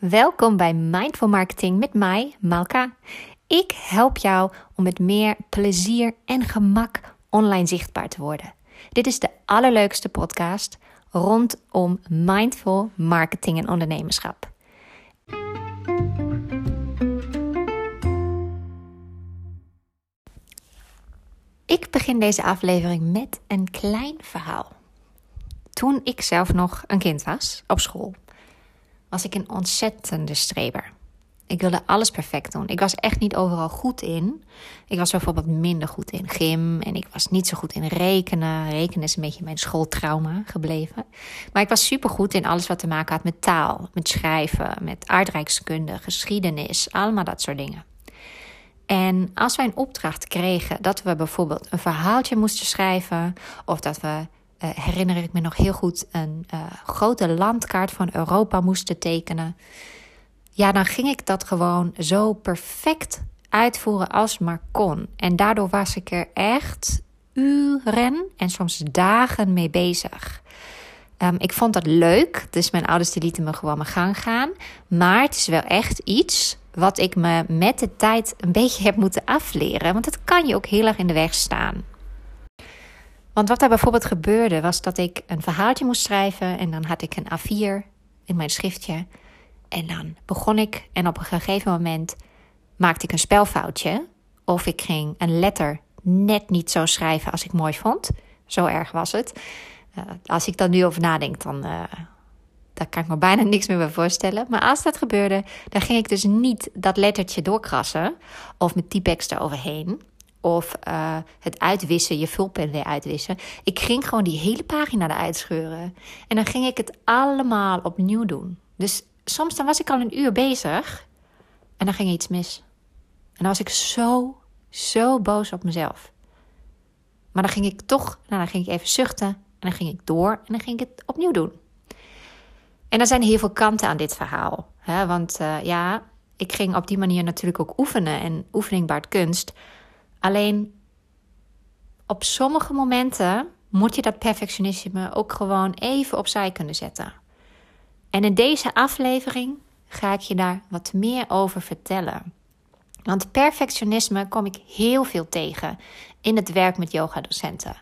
Welkom bij Mindful Marketing met mij, Malka. Ik help jou om met meer plezier en gemak online zichtbaar te worden. Dit is de allerleukste podcast rondom mindful marketing en ondernemerschap. Ik begin deze aflevering met een klein verhaal. Toen ik zelf nog een kind was op school, was ik een ontzettende streber. Ik wilde alles perfect doen. Ik was echt niet overal goed in. Ik was bijvoorbeeld minder goed in gym en ik was niet zo goed in rekenen. Rekenen is een beetje mijn schooltrauma gebleven. Maar ik was supergoed in alles wat te maken had met taal, met schrijven, met aardrijkskunde, geschiedenis, allemaal dat soort dingen. En als wij een opdracht kregen dat we bijvoorbeeld een verhaaltje moesten schrijven, of dat we, uh, herinner ik me nog heel goed, een uh, grote landkaart van Europa moesten tekenen, ja, dan ging ik dat gewoon zo perfect uitvoeren als maar kon. En daardoor was ik er echt uren en soms dagen mee bezig. Um, ik vond dat leuk, dus mijn ouders die lieten me gewoon mijn gang gaan. Maar het is wel echt iets wat ik me met de tijd een beetje heb moeten afleren. Want het kan je ook heel erg in de weg staan. Want wat er bijvoorbeeld gebeurde was dat ik een verhaaltje moest schrijven en dan had ik een A4 in mijn schriftje. En dan begon ik en op een gegeven moment maakte ik een spelfoutje. Of ik ging een letter net niet zo schrijven als ik mooi vond. Zo erg was het. Uh, als ik dan nu over nadenk, dan, uh, daar kan ik me bijna niks meer bij voorstellen. Maar als dat gebeurde, dan ging ik dus niet dat lettertje doorkrassen. Of met typex eroverheen. Of uh, het uitwissen, je vulpen weer uitwissen. Ik ging gewoon die hele pagina eruit scheuren. En dan ging ik het allemaal opnieuw doen. Dus soms dan was ik al een uur bezig. En dan ging iets mis. En dan was ik zo, zo boos op mezelf. Maar dan ging ik toch, nou dan ging ik even zuchten. En dan ging ik door en dan ging ik het opnieuw doen. En er zijn heel veel kanten aan dit verhaal. Hè? Want uh, ja, ik ging op die manier natuurlijk ook oefenen. En oefening baart kunst. Alleen op sommige momenten moet je dat perfectionisme ook gewoon even opzij kunnen zetten. En in deze aflevering ga ik je daar wat meer over vertellen. Want perfectionisme kom ik heel veel tegen in het werk met yogadocenten.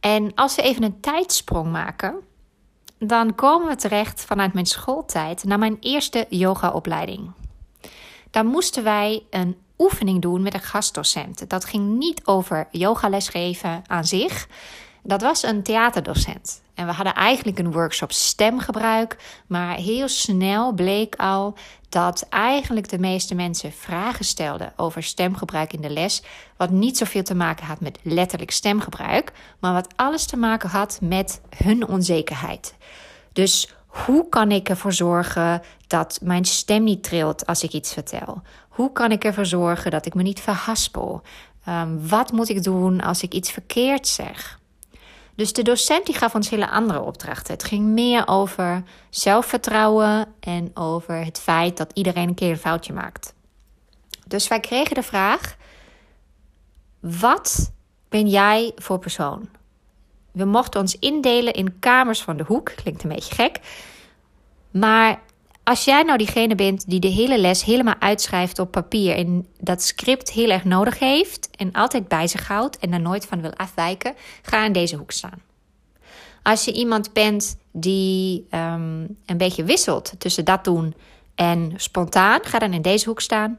En als we even een tijdsprong maken, dan komen we terecht vanuit mijn schooltijd naar mijn eerste yogaopleiding. Daar moesten wij een oefening doen met een gastdocent. Dat ging niet over yogales geven aan zich. Dat was een theaterdocent. En we hadden eigenlijk een workshop stemgebruik. Maar heel snel bleek al dat eigenlijk de meeste mensen vragen stelden over stemgebruik in de les. Wat niet zoveel te maken had met letterlijk stemgebruik. Maar wat alles te maken had met hun onzekerheid. Dus hoe kan ik ervoor zorgen dat mijn stem niet trilt als ik iets vertel? Hoe kan ik ervoor zorgen dat ik me niet verhaspel? Um, wat moet ik doen als ik iets verkeerd zeg? Dus de docent die gaf ons hele andere opdrachten. Het ging meer over zelfvertrouwen en over het feit dat iedereen een keer een foutje maakt. Dus wij kregen de vraag: wat ben jij voor persoon? We mochten ons indelen in kamers van de hoek. Klinkt een beetje gek. Maar als jij nou diegene bent die de hele les helemaal uitschrijft op papier en dat script heel erg nodig heeft en altijd bij zich houdt en daar nooit van wil afwijken, ga in deze hoek staan. Als je iemand bent die um, een beetje wisselt tussen dat doen en spontaan, ga dan in deze hoek staan.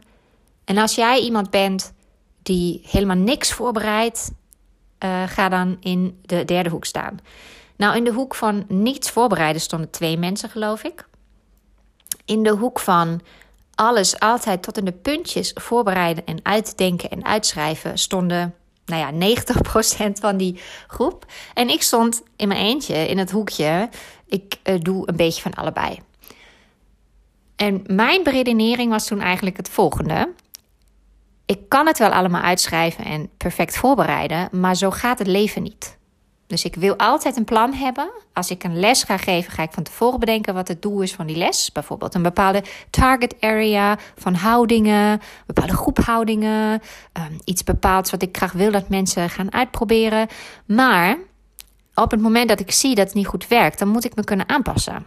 En als jij iemand bent die helemaal niks voorbereidt, uh, ga dan in de derde hoek staan. Nou, in de hoek van niets voorbereiden stonden twee mensen, geloof ik in de hoek van alles altijd tot in de puntjes voorbereiden en uitdenken en uitschrijven stonden, nou ja, 90% van die groep. En ik stond in mijn eentje in het hoekje. Ik uh, doe een beetje van allebei. En mijn beredenering was toen eigenlijk het volgende. Ik kan het wel allemaal uitschrijven en perfect voorbereiden, maar zo gaat het leven niet. Dus ik wil altijd een plan hebben. Als ik een les ga geven, ga ik van tevoren bedenken wat het doel is van die les. Bijvoorbeeld een bepaalde target area van houdingen, bepaalde groephoudingen, um, iets bepaalds wat ik graag wil dat mensen gaan uitproberen. Maar op het moment dat ik zie dat het niet goed werkt, dan moet ik me kunnen aanpassen.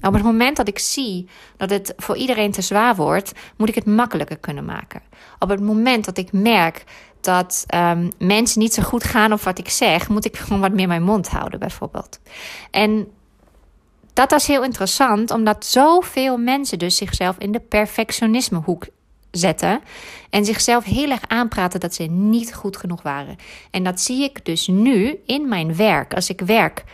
Op het moment dat ik zie dat het voor iedereen te zwaar wordt, moet ik het makkelijker kunnen maken. Op het moment dat ik merk dat um, mensen niet zo goed gaan op wat ik zeg, moet ik gewoon wat meer mijn mond houden, bijvoorbeeld. En dat is heel interessant, omdat zoveel mensen dus zichzelf in de perfectionismehoek zetten en zichzelf heel erg aanpraten dat ze niet goed genoeg waren. En dat zie ik dus nu in mijn werk. Als ik werk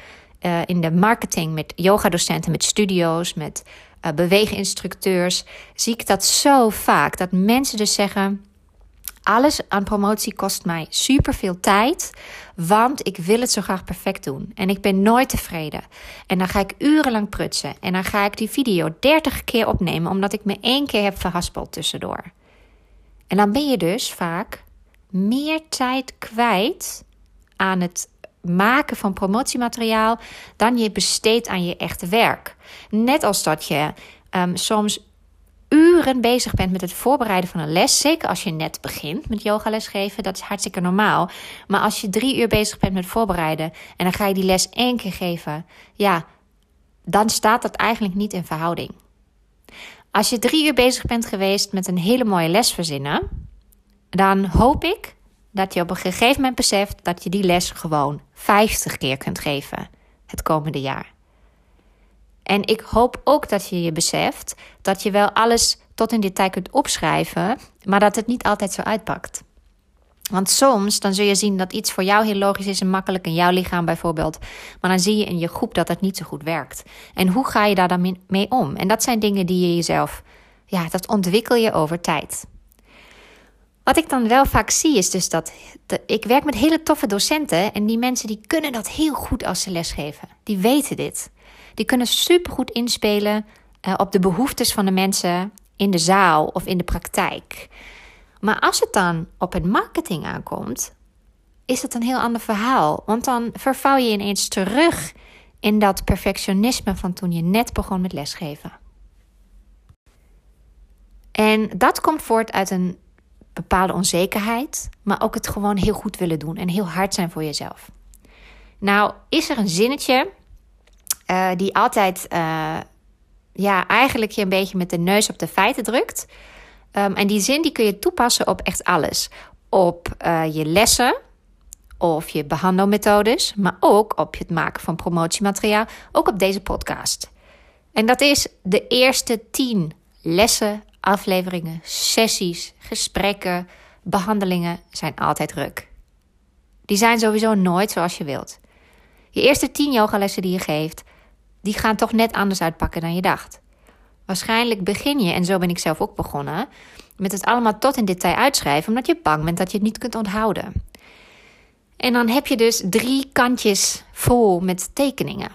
uh, in de marketing met yogadocenten, met studio's, met uh, beweeginstructeurs, zie ik dat zo vaak. Dat mensen dus zeggen: alles aan promotie kost mij superveel tijd, want ik wil het zo graag perfect doen. En ik ben nooit tevreden. En dan ga ik urenlang prutsen. En dan ga ik die video 30 keer opnemen, omdat ik me één keer heb verhaspeld tussendoor. En dan ben je dus vaak meer tijd kwijt aan het maken van promotiemateriaal dan je besteedt aan je echte werk. Net als dat je um, soms uren bezig bent met het voorbereiden van een les. Zeker als je net begint met yogales geven, dat is hartstikke normaal. Maar als je drie uur bezig bent met voorbereiden en dan ga je die les één keer geven, ja, dan staat dat eigenlijk niet in verhouding. Als je drie uur bezig bent geweest met een hele mooie les verzinnen, dan hoop ik dat je op een gegeven moment beseft dat je die les gewoon 50 keer kunt geven het komende jaar. En ik hoop ook dat je je beseft dat je wel alles tot in detail kunt opschrijven, maar dat het niet altijd zo uitpakt. Want soms dan zul je zien dat iets voor jou heel logisch is en makkelijk in jouw lichaam bijvoorbeeld. Maar dan zie je in je groep dat het niet zo goed werkt. En hoe ga je daar dan mee om? En dat zijn dingen die je jezelf, ja, dat ontwikkel je over tijd. Wat ik dan wel vaak zie is dus dat ik werk met hele toffe docenten en die mensen die kunnen dat heel goed als ze lesgeven. Die weten dit. Die kunnen supergoed inspelen uh, op de behoeftes van de mensen in de zaal of in de praktijk. Maar als het dan op het marketing aankomt, is het een heel ander verhaal. Want dan vervouw je ineens terug in dat perfectionisme van toen je net begon met lesgeven. En dat komt voort uit een bepaalde onzekerheid, maar ook het gewoon heel goed willen doen en heel hard zijn voor jezelf. Nou, is er een zinnetje uh, die altijd, uh, ja, eigenlijk je een beetje met de neus op de feiten drukt. Um, en die zin die kun je toepassen op echt alles. Op uh, je lessen of je behandelmethodes, maar ook op het maken van promotiemateriaal, ook op deze podcast. En dat is de eerste tien lessen, afleveringen, sessies, gesprekken, behandelingen zijn altijd ruk. Die zijn sowieso nooit zoals je wilt. Je eerste tien yogalessen die je geeft, die gaan toch net anders uitpakken dan je dacht. Waarschijnlijk begin je, en zo ben ik zelf ook begonnen, met het allemaal tot in detail uitschrijven, omdat je bang bent dat je het niet kunt onthouden. En dan heb je dus drie kantjes vol met tekeningen.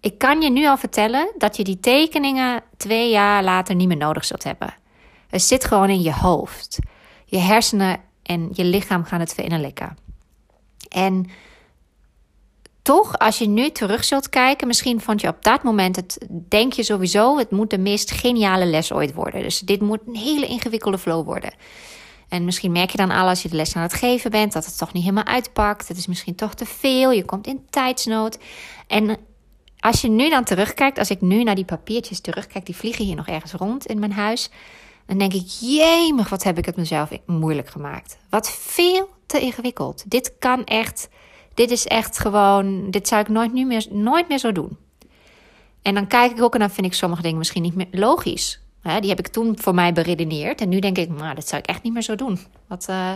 Ik kan je nu al vertellen dat je die tekeningen twee jaar later niet meer nodig zult hebben. Het zit gewoon in je hoofd. Je hersenen en je lichaam gaan het verinnerlijken. En toch, als je nu terug zult kijken, misschien vond je op dat moment het, denk je sowieso, het moet de meest geniale les ooit worden. Dus dit moet een hele ingewikkelde flow worden. En misschien merk je dan al als je de les aan het geven bent dat het toch niet helemaal uitpakt. Het is misschien toch te veel. Je komt in tijdsnood. En als je nu dan terugkijkt, als ik nu naar die papiertjes terugkijk, die vliegen hier nog ergens rond in mijn huis. Dan denk ik, jemig, wat heb ik het mezelf moeilijk gemaakt. Wat veel te ingewikkeld. Dit kan echt dit is echt gewoon, dit zou ik nooit, nu meer, nooit meer zo doen. En dan kijk ik ook en dan vind ik sommige dingen misschien niet meer logisch. die heb ik toen voor mij beredeneerd. En nu denk ik, nou, dat zou ik echt niet meer zo doen. Wat, uh,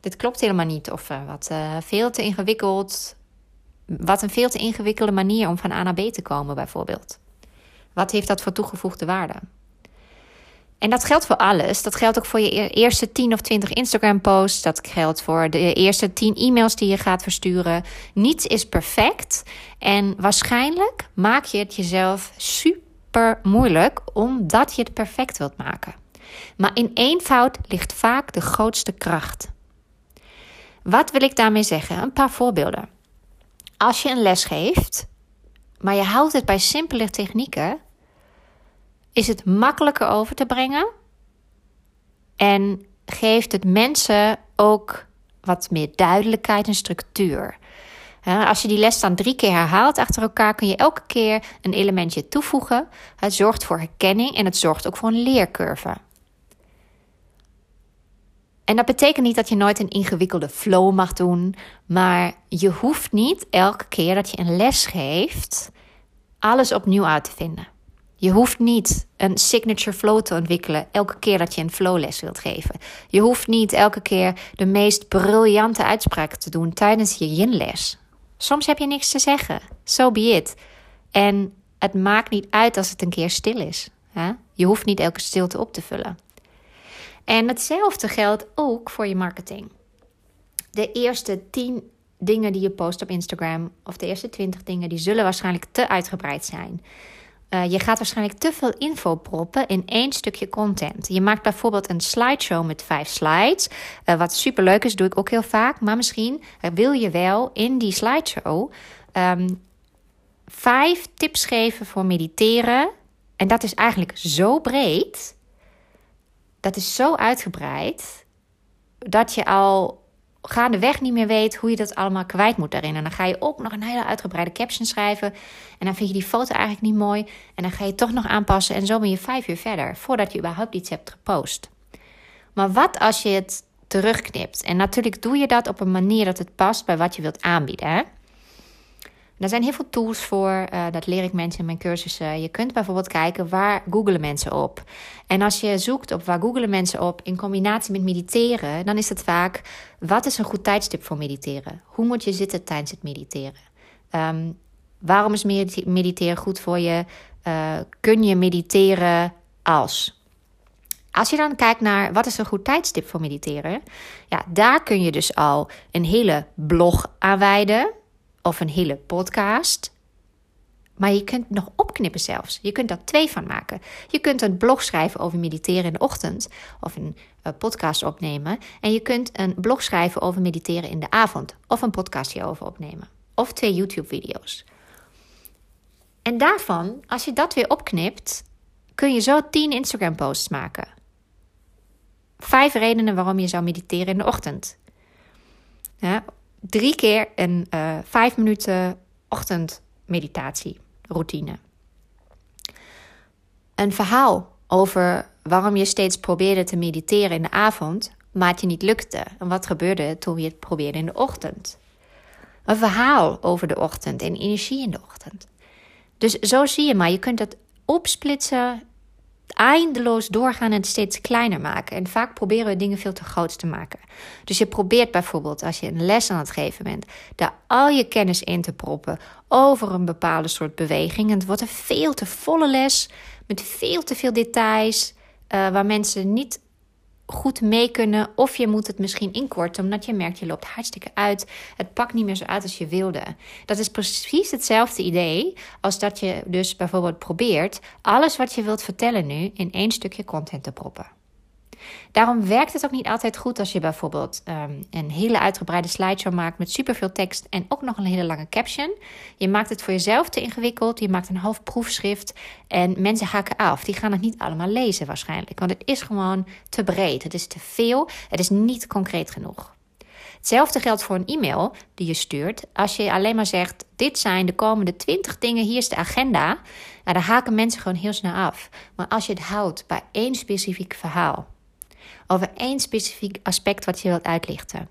dit klopt helemaal niet. Of uh, wat uh, veel te ingewikkeld. Wat een veel te ingewikkelde manier om van A naar B te komen, bijvoorbeeld. Wat heeft dat voor toegevoegde waarde? En dat geldt voor alles. Dat geldt ook voor je e-, eerste 10 of 20 Instagram-posts. Dat geldt voor de eerste 10 e-mails die je gaat versturen. Niets is perfect. En waarschijnlijk maak je het jezelf super moeilijk omdat je het perfect wilt maken. Maar in eenvoud ligt vaak de grootste kracht. Wat wil ik daarmee zeggen? Een paar voorbeelden. Als je een les geeft, maar je houdt het bij simpele technieken, is het makkelijker over te brengen en geeft het mensen ook wat meer duidelijkheid en structuur. Als je die les dan drie keer herhaalt achter elkaar, kun je elke keer een elementje toevoegen. Het zorgt voor herkenning en het zorgt ook voor een leercurve. En dat betekent niet dat je nooit een ingewikkelde flow mag doen, maar je hoeft niet elke keer dat je een les geeft alles opnieuw uit te vinden. Je hoeft niet een signature flow te ontwikkelen elke keer dat je een flowles wilt geven. Je hoeft niet elke keer de meest briljante uitspraken te doen tijdens je yin-les. Soms heb je niks te zeggen. So be it. En het maakt niet uit als het een keer stil is. Hè? Je hoeft niet elke stilte op te vullen. En hetzelfde geldt ook voor je marketing. De eerste 10 dingen die je post op Instagram, of de eerste 20 dingen, die zullen waarschijnlijk te uitgebreid zijn. Uh, je gaat waarschijnlijk te veel info proppen in één stukje content. Je maakt bijvoorbeeld een slideshow met vijf slides. Uh, wat super leuk is, doe ik ook heel vaak. Maar misschien wil je wel in die slideshow um, vijf tips geven voor mediteren. En dat is eigenlijk zo breed. Dat is zo uitgebreid. Dat je al gaandeweg niet meer weet hoe je dat allemaal kwijt moet daarin. En dan ga je ook nog een hele uitgebreide caption schrijven. En dan vind je die foto eigenlijk niet mooi. En dan ga je toch nog aanpassen. En zo ben je vijf uur verder voordat je überhaupt iets hebt gepost. Maar wat als je het terugknipt? En natuurlijk doe je dat op een manier dat het past bij wat je wilt aanbieden. Hè? Er zijn heel veel tools voor, uh, dat leer ik mensen in mijn cursussen. Je kunt bijvoorbeeld kijken waar googelen mensen op. En als je zoekt op waar googelen mensen op in combinatie met mediteren, dan is het vaak wat is een goed tijdstip voor mediteren? Hoe moet je zitten tijdens het mediteren? Um, waarom is mediteren goed voor je? Uh, kun je mediteren als? Als je dan kijkt naar wat is een goed tijdstip voor mediteren, ja, daar kun je dus al een hele blog aanwijden of een hele podcast. Maar je kunt nog opknippen zelfs. Je kunt daar twee van maken. Je kunt een blog schrijven over mediteren in de ochtend. Of een uh, podcast opnemen. En je kunt een blog schrijven over mediteren in de avond. Of een podcastje over opnemen. Of twee YouTube-video's. En daarvan, als je dat weer opknipt, kun je zo tien Instagram-posts maken. Vijf redenen waarom je zou mediteren in de ochtend. Ja, drie keer een uh, vijf minuten ochtendmeditatie routine. Een verhaal over waarom je steeds probeerde te mediteren in de avond, maar het je niet lukte. En wat gebeurde toen je het probeerde in de ochtend. Een verhaal over de ochtend en energie in de ochtend. Dus zo zie je maar, je kunt het opsplitsen eindeloos doorgaan en het steeds kleiner maken. En vaak proberen we dingen veel te groot te maken. Dus je probeert bijvoorbeeld, als je een les aan het geven bent, daar al je kennis in te proppen over een bepaalde soort beweging. En het wordt een veel te volle les met veel te veel details, uh, waar mensen niet goed mee kunnen. Of je moet het misschien inkorten, omdat je merkt, je loopt hartstikke uit. Het pakt niet meer zo uit als je wilde. Dat is precies hetzelfde idee als dat je dus bijvoorbeeld probeert alles wat je wilt vertellen nu in één stukje content te proppen. Daarom werkt het ook niet altijd goed als je bijvoorbeeld um, een hele uitgebreide slideshow maakt met superveel tekst en ook nog een hele lange caption. Je maakt het voor jezelf te ingewikkeld, je maakt een half proefschrift en mensen haken af. Die gaan het niet allemaal lezen waarschijnlijk, want het is gewoon te breed. Het is te veel, het is niet concreet genoeg. Hetzelfde geldt voor een e-mail die je stuurt. Als je alleen maar zegt: Dit zijn de komende 20 dingen, hier is de agenda. Nou, dan haken mensen gewoon heel snel af. Maar als je het houdt bij één specifiek verhaal, over één specifiek aspect wat je wilt uitlichten.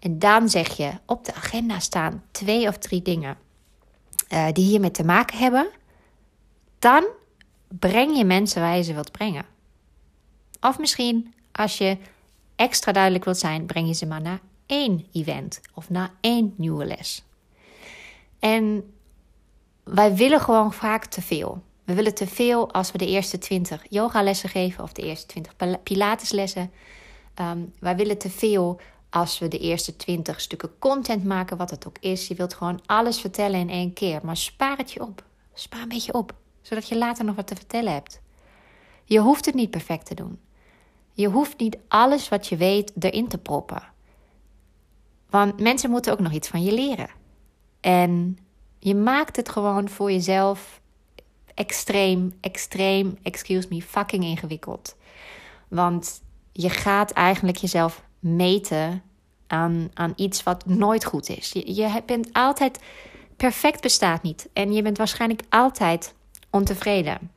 En dan zeg je op de agenda staan twee of drie dingen uh, die hiermee te maken hebben. Dan breng je mensen waar je ze wilt brengen. Of misschien als je extra duidelijk wilt zijn, breng je ze maar naar één event of naar één nieuwe les. En wij willen gewoon vaak te veel. We willen te veel als we de eerste 20 yogalessen geven of de eerste 20 pilateslessen. Um, wij willen te veel als we de eerste 20 stukken content maken, wat het ook is. Je wilt gewoon alles vertellen in één keer, maar spaar het je op. Spaar een beetje op, zodat je later nog wat te vertellen hebt. Je hoeft het niet perfect te doen. Je hoeft niet alles wat je weet erin te proppen. Want mensen moeten ook nog iets van je leren. En je maakt het gewoon voor jezelf extreem, extreem, excuse me, fucking ingewikkeld. Want je gaat eigenlijk jezelf meten aan, aan iets wat nooit goed is. Je, je bent altijd perfect bestaat niet. En je bent waarschijnlijk altijd ontevreden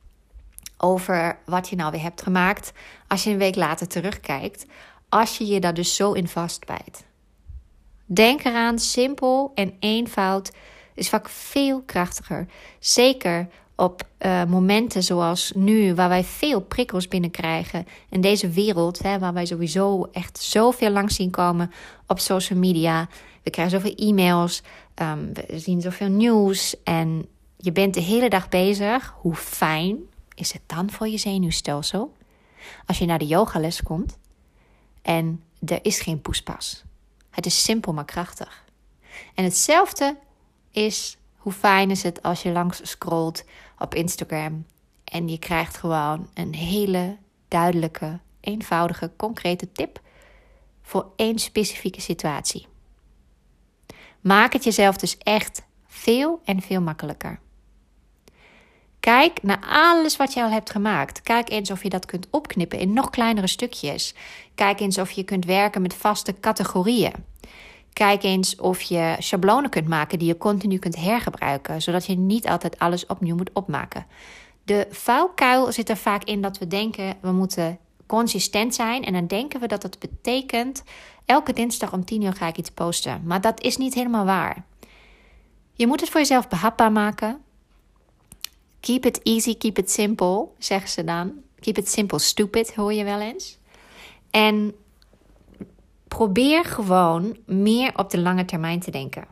over wat je nou weer hebt gemaakt als je een week later terugkijkt. Als je je daar dus zo in vastbijt. Denk eraan, simpel en eenvoud is vaak veel krachtiger. Zeker op uh, momenten zoals nu, waar wij veel prikkels binnenkrijgen. In deze wereld, hè, waar wij sowieso echt zoveel langs zien komen op social media. We krijgen zoveel e-mails, um, we zien zoveel nieuws. En je bent de hele dag bezig. Hoe fijn is het dan voor je zenuwstelsel? Als je naar de yogales komt en er is geen poespas. Het is simpel maar krachtig. En hetzelfde is hoe fijn is het als je langs scrolt op Instagram en je krijgt gewoon een hele duidelijke, eenvoudige, concrete tip voor één specifieke situatie. Maak het jezelf dus echt veel en veel makkelijker. Kijk naar alles wat je al hebt gemaakt. Kijk eens of je dat kunt opknippen in nog kleinere stukjes. Kijk eens of je kunt werken met vaste categorieën. Kijk eens of je schablonen kunt maken die je continu kunt hergebruiken, zodat je niet altijd alles opnieuw moet opmaken. De vuilkuil zit er vaak in dat we denken we moeten consistent zijn en dan denken we dat dat betekent elke dinsdag om 10 uur ga ik iets posten. Maar dat is niet helemaal waar. Je moet het voor jezelf behapbaar maken. Keep it easy, keep it simple, zeggen ze dan. Keep it simple, stupid, hoor je wel eens. En probeer gewoon meer op de lange termijn te denken.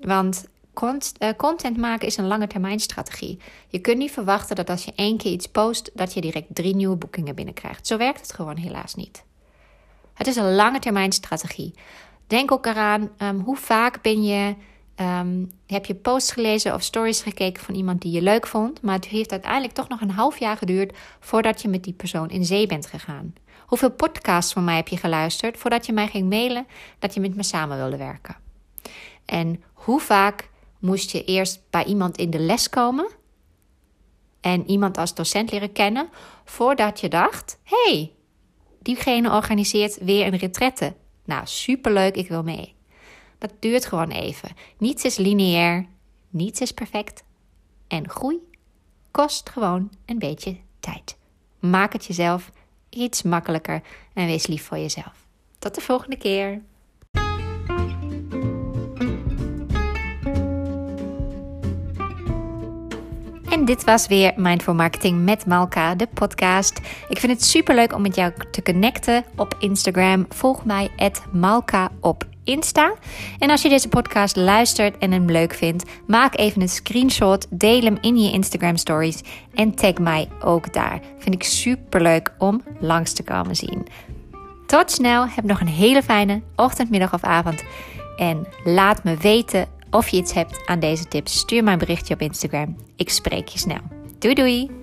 Want eh, content maken is een lange termijn strategie. Je kunt niet verwachten dat als je één keer iets post, dat je direct drie nieuwe boekingen binnenkrijgt. Zo werkt het gewoon helaas niet. Het is een lange termijn strategie. Denk ook eraan um, hoe vaak ben je, um, heb je posts gelezen of stories gekeken van iemand die je leuk vond, maar het heeft uiteindelijk toch nog een half jaar geduurd voordat je met die persoon in zee bent gegaan. Hoeveel podcasts van mij heb je geluisterd voordat je mij ging mailen dat je met me samen wilde werken? En hoe vaak moest je eerst bij iemand in de les komen en iemand als docent leren kennen voordat je dacht: hey, diegene organiseert weer een retrette. Nou, superleuk, ik wil mee. Dat duurt gewoon even. Niets is lineair, niets is perfect. En groei kost gewoon een beetje tijd. Maak het jezelf iets makkelijker en wees lief voor jezelf. Tot de volgende keer. En dit was weer Mindful Marketing met Malka, de podcast. Ik vind het super leuk om met jou te connecten op Instagram. Volg mij Malka op Insta. En als je deze podcast luistert en hem leuk vindt, maak even een screenshot, deel hem in je Instagram stories en tag mij ook daar. Vind ik super leuk om langs te komen zien. Tot snel, heb nog een hele fijne ochtend, middag of avond. En laat me weten of je iets hebt aan deze tips. Stuur mij een berichtje op Instagram. Ik spreek je snel. Doei doei!